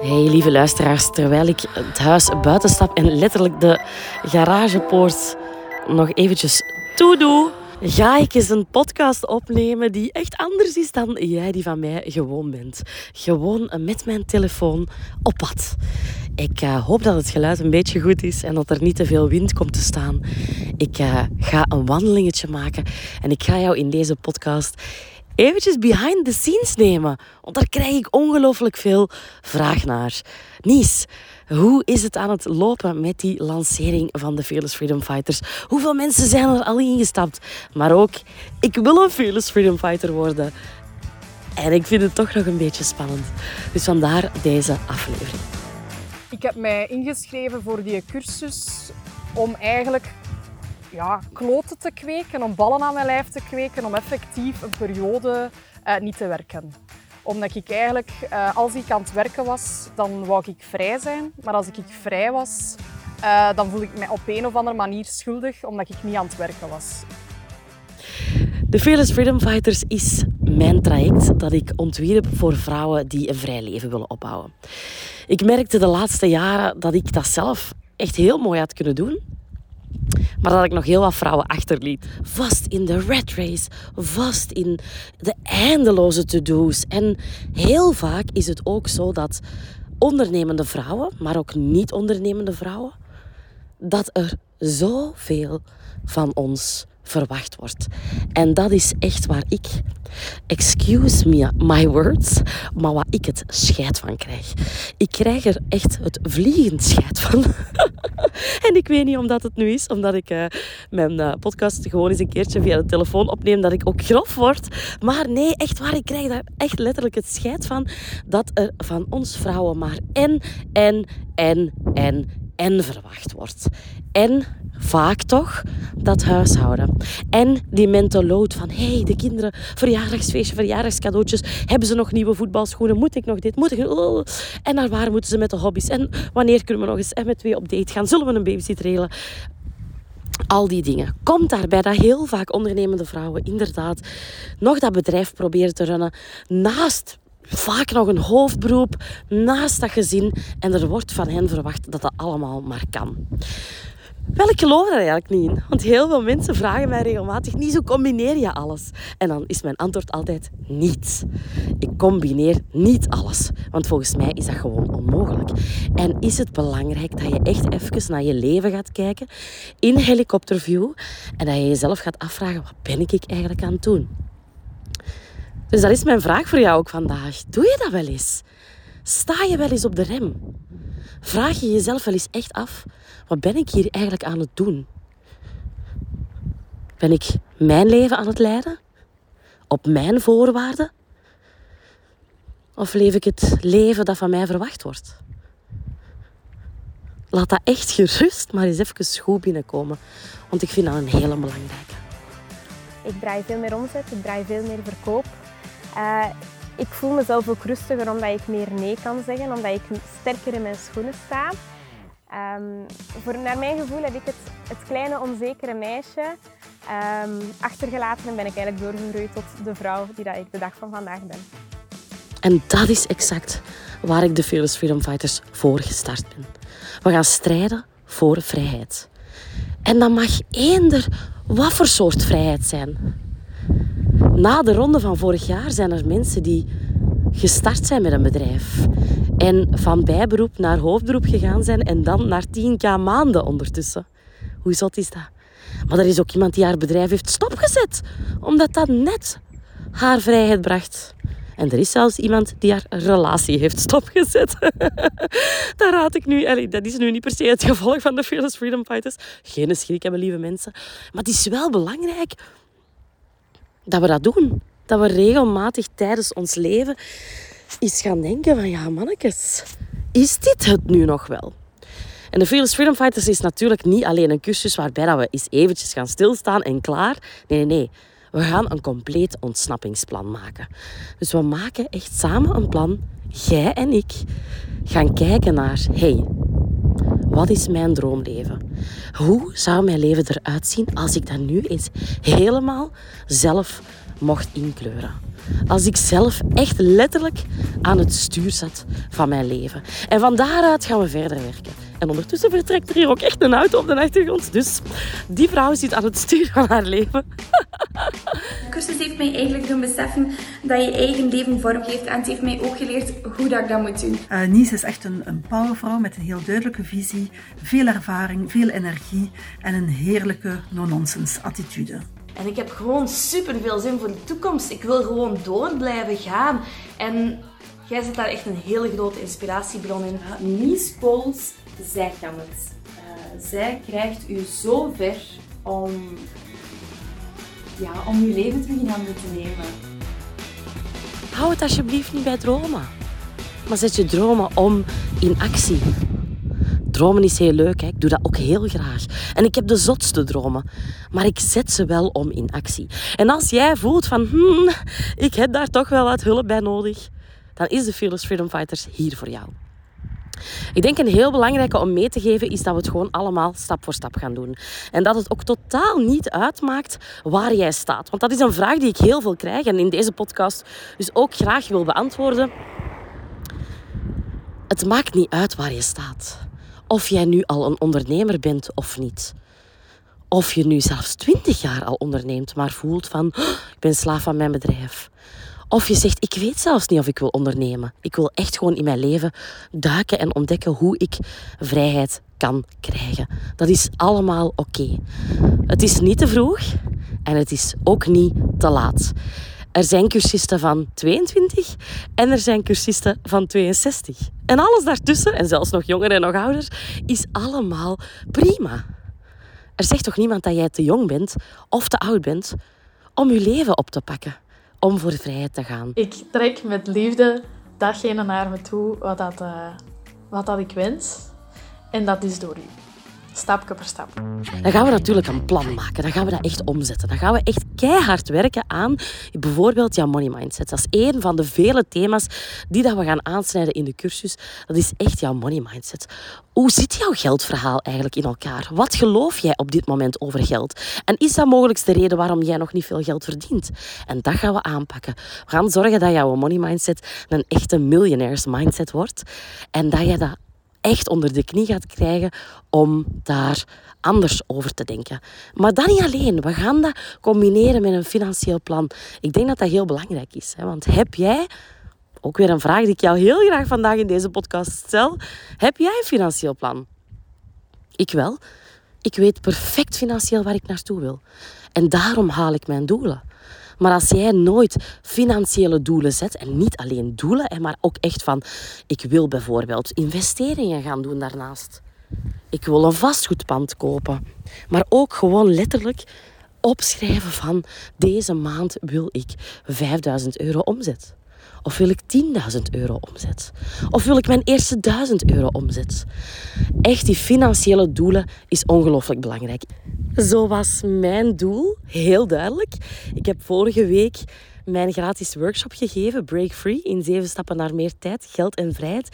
Hey lieve luisteraars, terwijl ik het huis buiten stap en letterlijk de garagepoort nog eventjes toedoe, ga ik eens een podcast opnemen die echt anders is dan jij die van mij gewoon bent. Gewoon met mijn telefoon op pad. Ik uh, hoop dat het geluid een beetje goed is en dat er niet te veel wind komt te staan. Ik uh, ga een wandelingetje maken en ik ga jou in deze podcast eventjes behind the scenes nemen. Want daar krijg ik ongelooflijk veel vraag naar. Nies, hoe is het aan het lopen met die lancering van de Fearless Freedom Fighters? Hoeveel mensen zijn er al ingestapt? Maar ook, ik wil een Fearless Freedom Fighter worden. En ik vind het toch nog een beetje spannend. Dus vandaar deze aflevering. Ik heb mij ingeschreven voor die cursus om eigenlijk ja, kloten te kweken, om ballen aan mijn lijf te kweken, om effectief een periode uh, niet te werken. Omdat ik eigenlijk, uh, als ik aan het werken was, dan wou ik vrij zijn. Maar als ik vrij was, uh, dan voel ik mij op een of andere manier schuldig, omdat ik niet aan het werken was. De Fearless Freedom Fighters is mijn traject dat ik ontwierp voor vrouwen die een vrij leven willen opbouwen. Ik merkte de laatste jaren dat ik dat zelf echt heel mooi had kunnen doen. Maar dat ik nog heel wat vrouwen achterliet. Vast in de red race, vast in de eindeloze to-do's. En heel vaak is het ook zo dat ondernemende vrouwen, maar ook niet ondernemende vrouwen, dat er zoveel van ons verwacht wordt. En dat is echt waar ik, excuse me my words, maar wat ik het scheid van krijg. Ik krijg er echt het vliegend scheid van. en ik weet niet omdat het nu is, omdat ik uh, mijn uh, podcast gewoon eens een keertje via de telefoon opneem, dat ik ook grof word. Maar nee, echt waar, ik krijg daar echt letterlijk het scheid van dat er van ons vrouwen maar en, en, en, en, en verwacht wordt. En vaak toch dat huishouden. En die mental load van hé, hey, de kinderen, verjaardagsfeestje, verjaardagscadeautjes, hebben ze nog nieuwe voetbalschoenen? Moet ik nog dit? Moet ik... Oh. En naar waar moeten ze met de hobby's? En wanneer kunnen we nog eens en met twee op date gaan? Zullen we een babysitter regelen? Al die dingen. Komt daarbij dat heel vaak ondernemende vrouwen inderdaad nog dat bedrijf proberen te runnen naast vaak nog een hoofdberoep naast dat gezin en er wordt van hen verwacht dat dat allemaal maar kan. Wel, ik geloof er eigenlijk niet in. Want heel veel mensen vragen mij regelmatig, niet zo combineer je alles? En dan is mijn antwoord altijd niet. Ik combineer niet alles. Want volgens mij is dat gewoon onmogelijk. En is het belangrijk dat je echt even naar je leven gaat kijken in helikopterview en dat je jezelf gaat afvragen, wat ben ik eigenlijk aan het doen? Dus dat is mijn vraag voor jou ook vandaag. Doe je dat wel eens? Sta je wel eens op de rem? Vraag je jezelf wel eens echt af, wat ben ik hier eigenlijk aan het doen? Ben ik mijn leven aan het leiden? Op mijn voorwaarden? Of leef ik het leven dat van mij verwacht wordt? Laat dat echt gerust maar eens even goed binnenkomen. Want ik vind dat een hele belangrijke. Ik draai veel meer omzet, ik draai veel meer verkoop. Uh, ik voel mezelf ook rustiger omdat ik meer nee kan zeggen, omdat ik sterker in mijn schoenen sta. Um, voor, naar mijn gevoel heb ik het, het kleine onzekere meisje um, achtergelaten en ben ik eigenlijk doorgegroeid tot de vrouw die dat ik de dag van vandaag ben. En dat is exact waar ik de Fearless Freedom Fighters voor gestart ben. We gaan strijden voor vrijheid. En dat mag eender wat voor soort vrijheid zijn. Na de ronde van vorig jaar zijn er mensen die gestart zijn met een bedrijf. En van bijberoep naar hoofdberoep gegaan zijn en dan naar 10k maanden ondertussen. Hoe zot is dat? Maar er is ook iemand die haar bedrijf heeft stopgezet, omdat dat net haar vrijheid bracht. En er is zelfs iemand die haar relatie heeft stopgezet. Daar raad ik nu. dat is nu niet per se het gevolg van de Fearless Freedom Fighters. Geen schrik hebben, lieve mensen. Maar het is wel belangrijk dat we dat doen. Dat we regelmatig tijdens ons leven eens gaan denken van ja mannetjes, is dit het nu nog wel? En de Fearless Freedom Fighters is natuurlijk niet alleen een cursus waarbij dat we eens eventjes gaan stilstaan en klaar. Nee, nee, nee. We gaan een compleet ontsnappingsplan maken. Dus we maken echt samen een plan. Jij en ik gaan kijken naar, hey, wat is mijn droomleven? Hoe zou mijn leven eruit zien als ik dat nu eens helemaal zelf mocht inkleuren? als ik zelf echt letterlijk aan het stuur zat van mijn leven. En van daaruit gaan we verder werken. En ondertussen vertrekt er hier ook echt een auto op de achtergrond. Dus die vrouw zit aan het stuur van haar leven. De cursus heeft mij eigenlijk doen beseffen dat je eigen leven vormgeeft. En het heeft mij ook geleerd hoe dat ik dat moet doen. Uh, Nies is echt een, een powervrouw met een heel duidelijke visie, veel ervaring, veel energie en een heerlijke no-nonsense attitude. En ik heb gewoon super veel zin voor de toekomst. Ik wil gewoon door blijven gaan. En jij zit daar echt een hele grote inspiratiebron in. Nies Pools, zij kan het. Uh, zij krijgt u zo ver om, ja, om uw leven terug in handen te nemen. Hou het alsjeblieft niet bij dromen. Maar zet je dromen om in actie. Dromen is heel leuk, hè? ik doe dat ook heel graag. En ik heb de zotste dromen, maar ik zet ze wel om in actie. En als jij voelt van, hmm, ik heb daar toch wel wat hulp bij nodig, dan is de Fearless Freedom Fighters hier voor jou. Ik denk een heel belangrijke om mee te geven is dat we het gewoon allemaal stap voor stap gaan doen. En dat het ook totaal niet uitmaakt waar jij staat. Want dat is een vraag die ik heel veel krijg en in deze podcast dus ook graag wil beantwoorden. Het maakt niet uit waar je staat. Of jij nu al een ondernemer bent of niet. Of je nu zelfs twintig jaar al onderneemt, maar voelt van oh, ik ben slaaf van mijn bedrijf. Of je zegt, ik weet zelfs niet of ik wil ondernemen. Ik wil echt gewoon in mijn leven duiken en ontdekken hoe ik vrijheid kan krijgen. Dat is allemaal oké. Het is niet te vroeg en het is ook niet te laat. Er zijn cursisten van 22 en er zijn cursisten van 62. En alles daartussen, en zelfs nog jonger en nog ouder, is allemaal prima. Er zegt toch niemand dat jij te jong bent of te oud bent om je leven op te pakken, om voor vrijheid te gaan. Ik trek met liefde datgene naar me toe wat, dat, uh, wat dat ik wens. En dat is door u stapje per stap. Dan gaan we natuurlijk een plan maken. Dan gaan we dat echt omzetten. Dan gaan we echt keihard werken aan bijvoorbeeld jouw money mindset. Dat is één van de vele thema's die dat we gaan aansnijden in de cursus. Dat is echt jouw money mindset. Hoe zit jouw geldverhaal eigenlijk in elkaar? Wat geloof jij op dit moment over geld? En is dat mogelijk de reden waarom jij nog niet veel geld verdient? En dat gaan we aanpakken. We gaan zorgen dat jouw money mindset een echte millionaires mindset wordt. En dat je dat echt onder de knie gaat krijgen om daar anders over te denken. Maar dan niet alleen. We gaan dat combineren met een financieel plan. Ik denk dat dat heel belangrijk is. Hè? Want heb jij, ook weer een vraag die ik jou heel graag vandaag in deze podcast stel, heb jij een financieel plan? Ik wel. Ik weet perfect financieel waar ik naartoe wil. En daarom haal ik mijn doelen. Maar als jij nooit financiële doelen zet, en niet alleen doelen, maar ook echt van, ik wil bijvoorbeeld investeringen gaan doen daarnaast. Ik wil een vastgoedpand kopen. Maar ook gewoon letterlijk opschrijven van, deze maand wil ik 5000 euro omzet. Of wil ik 10.000 euro omzet? Of wil ik mijn eerste 1000 euro omzet? Echt, die financiële doelen is ongelooflijk belangrijk. Zo was mijn doel heel duidelijk. Ik heb vorige week mijn gratis workshop gegeven, Break Free, in zeven stappen naar meer tijd, geld en vrijheid.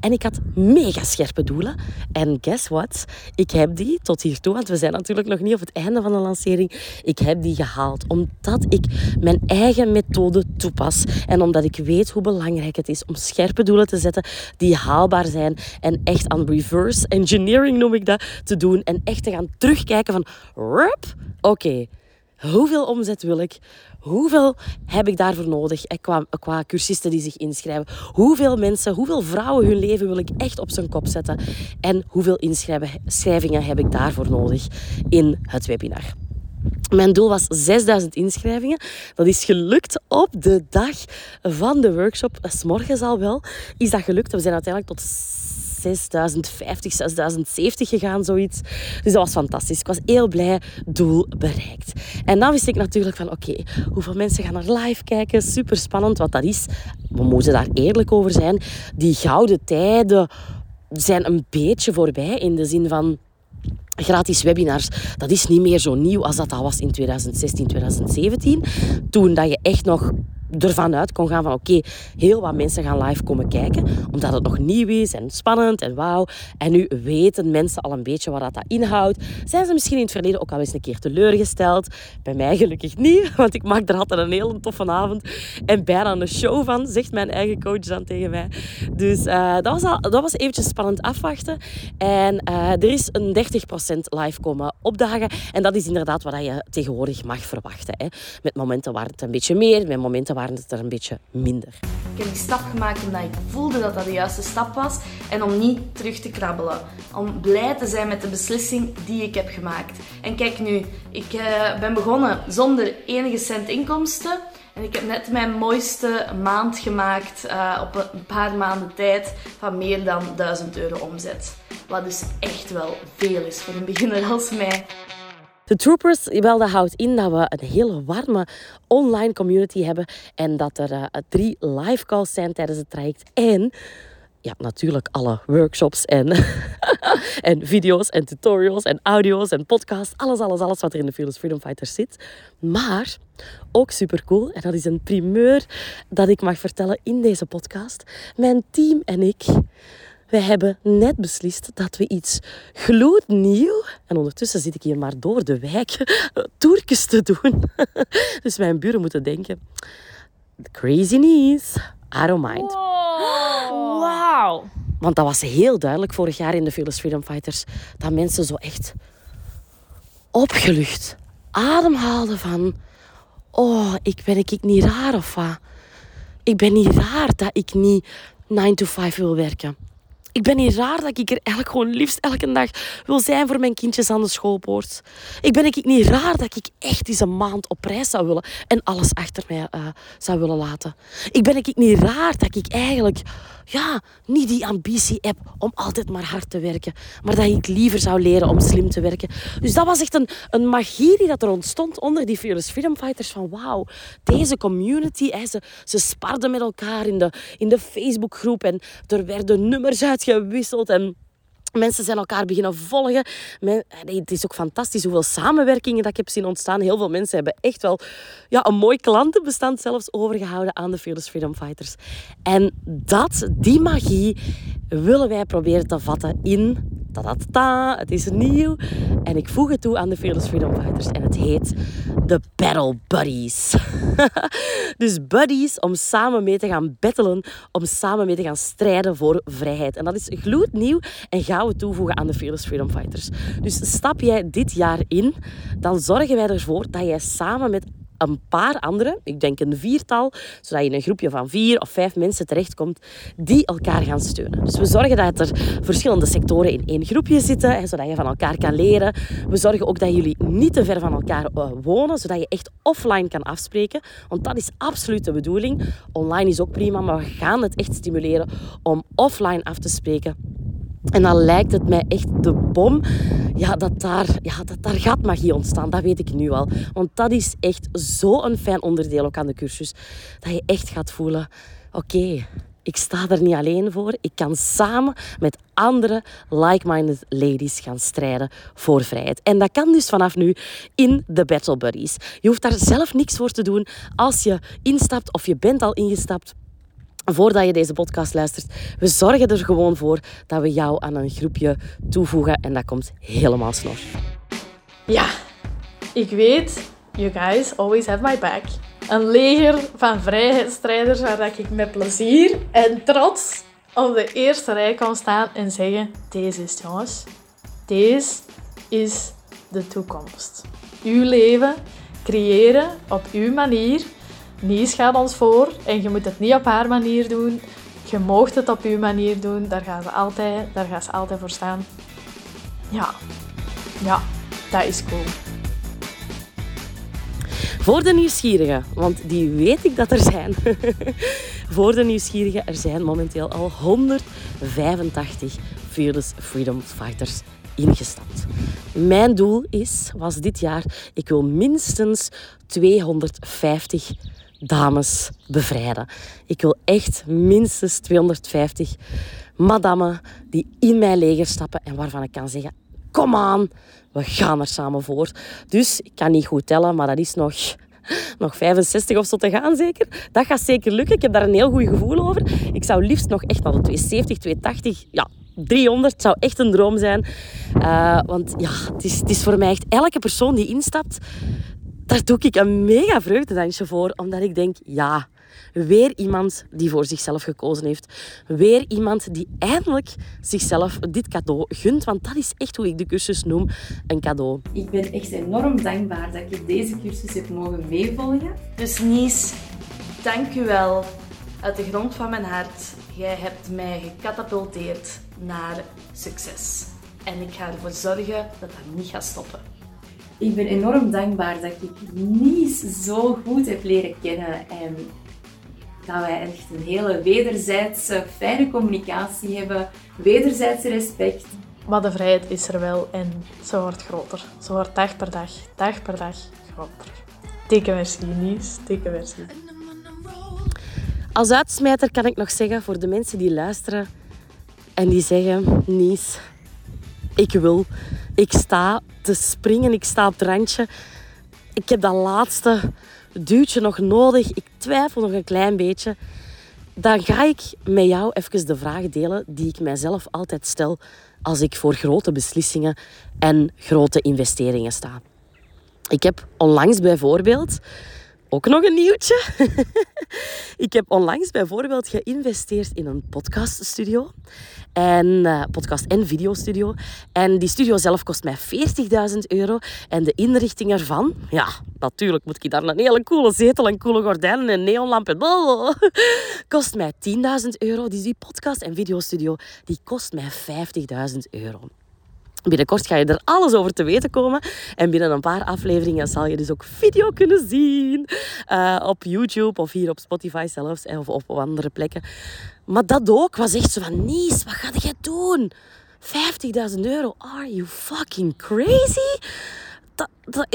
En ik had mega scherpe doelen. En guess what? Ik heb die tot hiertoe, want we zijn natuurlijk nog niet op het einde van de lancering, ik heb die gehaald. Omdat ik mijn eigen methode toepas. En omdat ik weet hoe belangrijk het is om scherpe doelen te zetten die haalbaar zijn. En echt aan reverse engineering noem ik dat, te doen. En echt te gaan terugkijken van, oké, hoeveel omzet wil ik? Hoeveel heb ik daarvoor nodig eh, qua, qua cursisten die zich inschrijven? Hoeveel mensen, hoeveel vrouwen hun leven wil ik echt op zijn kop zetten? En hoeveel inschrijvingen heb ik daarvoor nodig in het webinar? Mijn doel was 6000 inschrijvingen. Dat is gelukt op de dag van de workshop. S morgens al wel is dat gelukt. We zijn uiteindelijk tot 6050, 6070 gegaan, zoiets. Dus dat was fantastisch. Ik was heel blij, doel bereikt. En dan wist ik natuurlijk van, oké, hoeveel mensen gaan naar live kijken? Super spannend, wat dat is. We moeten daar eerlijk over zijn. Die gouden tijden zijn een beetje voorbij in de zin van gratis webinars, dat is niet meer zo nieuw als dat, dat was in 2016, 2017. Toen dat je echt nog ervan uit kon gaan van oké, heel wat mensen gaan live komen kijken, omdat het nog nieuw is en spannend en wauw. En nu weten mensen al een beetje wat dat inhoudt. Zijn ze misschien in het verleden ook al eens een keer teleurgesteld? Bij mij gelukkig niet, want ik maak er altijd een hele toffe avond en bijna een show van, zegt mijn eigen coach dan tegen mij. Dus uh, dat, was al, dat was eventjes spannend afwachten. En uh, er is een 30% live komen opdagen. En dat is inderdaad wat je tegenwoordig mag verwachten. Hè. Met momenten waar het een beetje meer, met momenten waar het er een beetje minder. Ik heb die stap gemaakt omdat ik voelde dat dat de juiste stap was. En om niet terug te krabbelen. Om blij te zijn met de beslissing die ik heb gemaakt. En kijk nu, ik uh, ben begonnen zonder enige cent inkomsten. En ik heb net mijn mooiste maand gemaakt uh, op een paar maanden tijd van meer dan 1000 euro omzet. Wat dus echt wel veel is voor een beginner als mij. De Troopers, wel, dat houdt in dat we een hele warme online community hebben en dat er uh, drie live calls zijn tijdens het traject. En ja, natuurlijk alle workshops en, en video's en tutorials en audio's en podcasts. Alles, alles, alles wat er in de Fearless Freedom Fighters zit. Maar ook super cool, en dat is een primeur dat ik mag vertellen in deze podcast. Mijn team en ik, wij hebben net beslist dat we iets gloednieuw, en ondertussen zit ik hier maar door de wijk, toertjes te doen. dus mijn buren moeten denken, crazy knees, I don't mind. Wauw. Want dat was heel duidelijk vorig jaar in de Fearless Freedom Fighters. Dat mensen zo echt opgelucht ademhaalden van... Oh, ik ben ik niet raar of wat? Ik ben niet raar dat ik niet 9 to 5 wil werken. Ik ben niet raar dat ik er eigenlijk gewoon liefst elke dag wil zijn voor mijn kindjes aan de schoolpoort. Ik ben ik niet raar dat ik echt eens een maand op reis zou willen en alles achter mij uh, zou willen laten. Ik ben ik niet raar dat ik eigenlijk ja, niet die ambitie heb om altijd maar hard te werken. Maar dat ik liever zou leren om slim te werken. Dus dat was echt een, een magie die dat er ontstond onder die Fearless Freedom Fighters. Van wauw, deze community, ze, ze sparden met elkaar in de, in de Facebookgroep. En er werden nummers uitgewisseld en... Mensen zijn elkaar beginnen volgen. Het is ook fantastisch hoeveel samenwerkingen dat ik heb zien ontstaan. Heel veel mensen hebben echt wel ja, een mooi klantenbestand zelfs overgehouden aan de Fearless Freedom Fighters. En dat, die magie, willen wij proberen te vatten in... Ta-da-ta, het is nieuw. En ik voeg het toe aan de Fearless Freedom Fighters. En het heet de Battle Buddies. dus buddies om samen mee te gaan battelen. Om samen mee te gaan strijden voor vrijheid. En dat is gloednieuw en gaan we toevoegen aan de Fearless Freedom Fighters. Dus stap jij dit jaar in, dan zorgen wij ervoor dat jij samen met een paar anderen, ik denk een viertal, zodat je in een groepje van vier of vijf mensen terechtkomt die elkaar gaan steunen. Dus we zorgen dat er verschillende sectoren in één groepje zitten, zodat je van elkaar kan leren. We zorgen ook dat jullie niet te ver van elkaar eh, wonen, zodat je echt offline kan afspreken. Want dat is absoluut de bedoeling. Online is ook prima, maar we gaan het echt stimuleren om offline af te spreken en dan lijkt het mij echt de bom. Ja, dat daar, ja, dat daar gaat magie ontstaan. Dat weet ik nu al. Want dat is echt zo'n fijn onderdeel ook aan de cursus. Dat je echt gaat voelen... Oké, ik sta er niet alleen voor. Ik kan samen met andere like-minded ladies gaan strijden voor vrijheid. En dat kan dus vanaf nu in de Battle Buddies. Je hoeft daar zelf niks voor te doen. Als je instapt of je bent al ingestapt, voordat je deze podcast luistert, we zorgen er gewoon voor dat we jou aan een groepje toevoegen en dat komt helemaal snor. Ja, ik weet, you guys always have my back. Een leger van vrijheidsstrijders waar ik met plezier en trots op de eerste rij kan staan en zeggen, deze is jongens, deze is de toekomst. Uw leven creëren op uw manier Nies gaat ons voor en je moet het niet op haar manier doen. Je moogt het op uw manier doen. Daar gaan ze altijd, daar gaan ze altijd voor staan. Ja, ja, dat is cool. Voor de nieuwsgierigen, want die weet ik dat er zijn. Voor de nieuwsgierigen, er zijn momenteel al 185 Fearless Freedom Fighters ingestapt. Mijn doel is, was dit jaar, ik wil minstens 250 dames bevrijden. Ik wil echt minstens 250 madammen die in mijn leger stappen en waarvan ik kan zeggen, kom aan, we gaan er samen voor. Dus ik kan niet goed tellen, maar dat is nog nog 65 of zo te gaan zeker. Dat gaat zeker lukken. Ik heb daar een heel goed gevoel over. Ik zou liefst nog echt naar de 270, 280, ja, 300 zou echt een droom zijn. Uh, want ja, het is, het is voor mij echt elke persoon die instapt, daar doe ik een mega vreugdedansje voor. Omdat ik denk, ja, weer iemand die voor zichzelf gekozen heeft. Weer iemand die eindelijk zichzelf dit cadeau gunt. Want dat is echt hoe ik de cursus noem, een cadeau. Ik ben echt enorm dankbaar dat ik deze cursus heb mogen meevolgen. Dus Nies, dank u wel. Uit de grond van mijn hart. Jij hebt mij gecatapulteerd naar succes. En ik ga ervoor zorgen dat dat niet gaat stoppen. Ik ben enorm dankbaar dat ik Nies zo goed heb leren kennen en dat wij echt een hele wederzijdse fijne communicatie hebben, wederzijdse respect. Maar de vrijheid is er wel en ze wordt groter. Ze wordt dag per dag, dag per dag groter. Dikke merci, Nies. Dikke merci. Als uitsmijter kan ik nog zeggen voor de mensen die luisteren en die zeggen: Nies, ik wil, ik sta te springen, ik sta op het randje. Ik heb dat laatste duwtje nog nodig. Ik twijfel nog een klein beetje. Dan ga ik met jou even de vraag delen die ik mijzelf altijd stel als ik voor grote beslissingen en grote investeringen sta. Ik heb onlangs bijvoorbeeld ook nog een nieuwtje. ik heb onlangs bijvoorbeeld geïnvesteerd in een podcaststudio. En uh, podcast- en videostudio. En die studio zelf kost mij 40.000 euro. En de inrichting ervan, ja, natuurlijk moet ik daar een hele coole zetel en coole gordijnen en neonlampen. kost mij 10.000 euro. Dus die podcast- en videostudio, die kost mij 50.000 euro. Binnenkort ga je er alles over te weten komen. En binnen een paar afleveringen zal je dus ook video kunnen zien. Uh, op YouTube of hier op Spotify zelfs. Of op andere plekken. Maar dat ook was echt zo van... Nies, wat ga jij doen? 50.000 euro? Are you fucking crazy? Dat,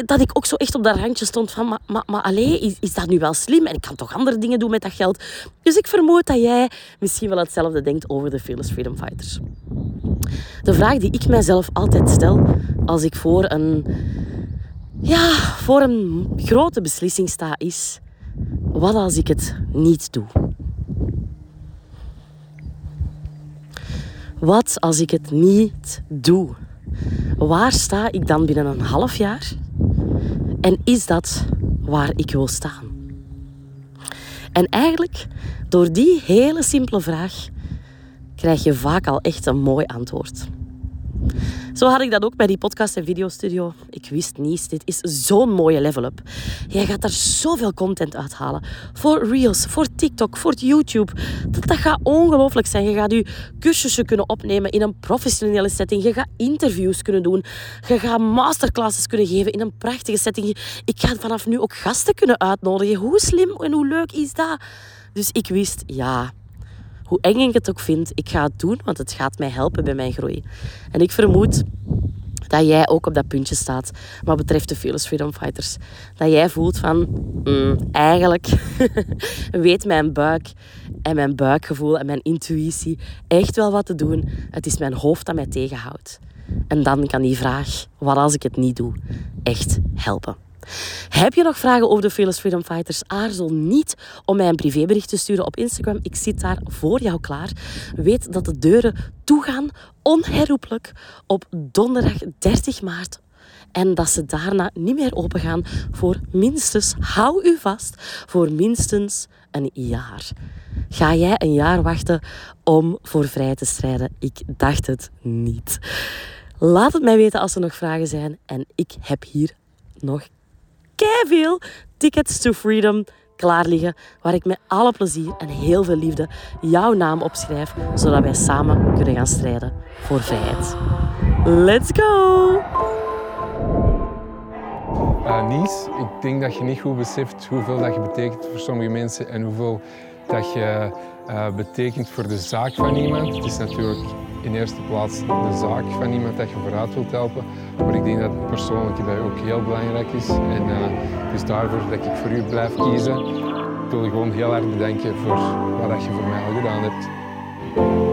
dat, ik ook zo echt op dat randje stond van... Maar, maar, maar allee, is, is dat nu wel slim? En ik kan toch andere dingen doen met dat geld? Dus ik vermoed dat jij misschien wel hetzelfde denkt over de Fearless Freedom Fighters. De vraag die ik mijzelf altijd stel als ik voor een, ja, voor een grote beslissing sta is: wat als ik het niet doe? Wat als ik het niet doe? Waar sta ik dan binnen een half jaar? En is dat waar ik wil staan? En eigenlijk, door die hele simpele vraag, krijg je vaak al echt een mooi antwoord. Zo had ik dat ook bij die podcast- en videostudio. Ik wist niet, dit is zo'n mooie level-up. Jij gaat daar zoveel content uithalen. Voor Reels, voor TikTok, voor YouTube. Dat, dat gaat ongelooflijk zijn. Je gaat je cursussen kunnen opnemen in een professionele setting. Je gaat interviews kunnen doen. Je gaat masterclasses kunnen geven in een prachtige setting. Ik ga vanaf nu ook gasten kunnen uitnodigen. Hoe slim en hoe leuk is dat? Dus ik wist, ja, hoe eng ik het ook vind, ik ga het doen, want het gaat mij helpen bij mijn groei. En ik vermoed dat jij ook op dat puntje staat wat betreft de Fearless Freedom Fighters. Dat jij voelt van, mm, eigenlijk weet mijn buik en mijn buikgevoel en mijn intuïtie echt wel wat te doen. Het is mijn hoofd dat mij tegenhoudt. En dan kan die vraag, wat als ik het niet doe, echt helpen. Heb je nog vragen over de Fearless Freedom Fighters? Aarzel niet om mij een privébericht te sturen op Instagram. Ik zit daar voor jou klaar. Weet dat de deuren toegaan onherroepelijk op donderdag 30 maart en dat ze daarna niet meer open gaan voor minstens, hou u vast, voor minstens een jaar. Ga jij een jaar wachten om voor vrij te strijden? Ik dacht het niet. Laat het mij weten als er nog vragen zijn. En ik heb hier nog veel tickets to freedom klaar liggen, waar ik met alle plezier en heel veel liefde jouw naam opschrijf, zodat wij samen kunnen gaan strijden voor vrijheid. Let's go! Uh, ik denk dat je niet goed beseft hoeveel dat je betekent voor sommige mensen en hoeveel dat je uh, betekent voor de zaak van iemand. Het is natuurlijk in eerste plaats de zaak van iemand dat je vooruit wilt helpen. Maar ik denk dat het persoonlijke dat ook heel belangrijk is. En uh, dus daarvoor dat ik voor u blijf kiezen. Ik wil je gewoon heel erg bedanken voor wat je voor mij al gedaan hebt.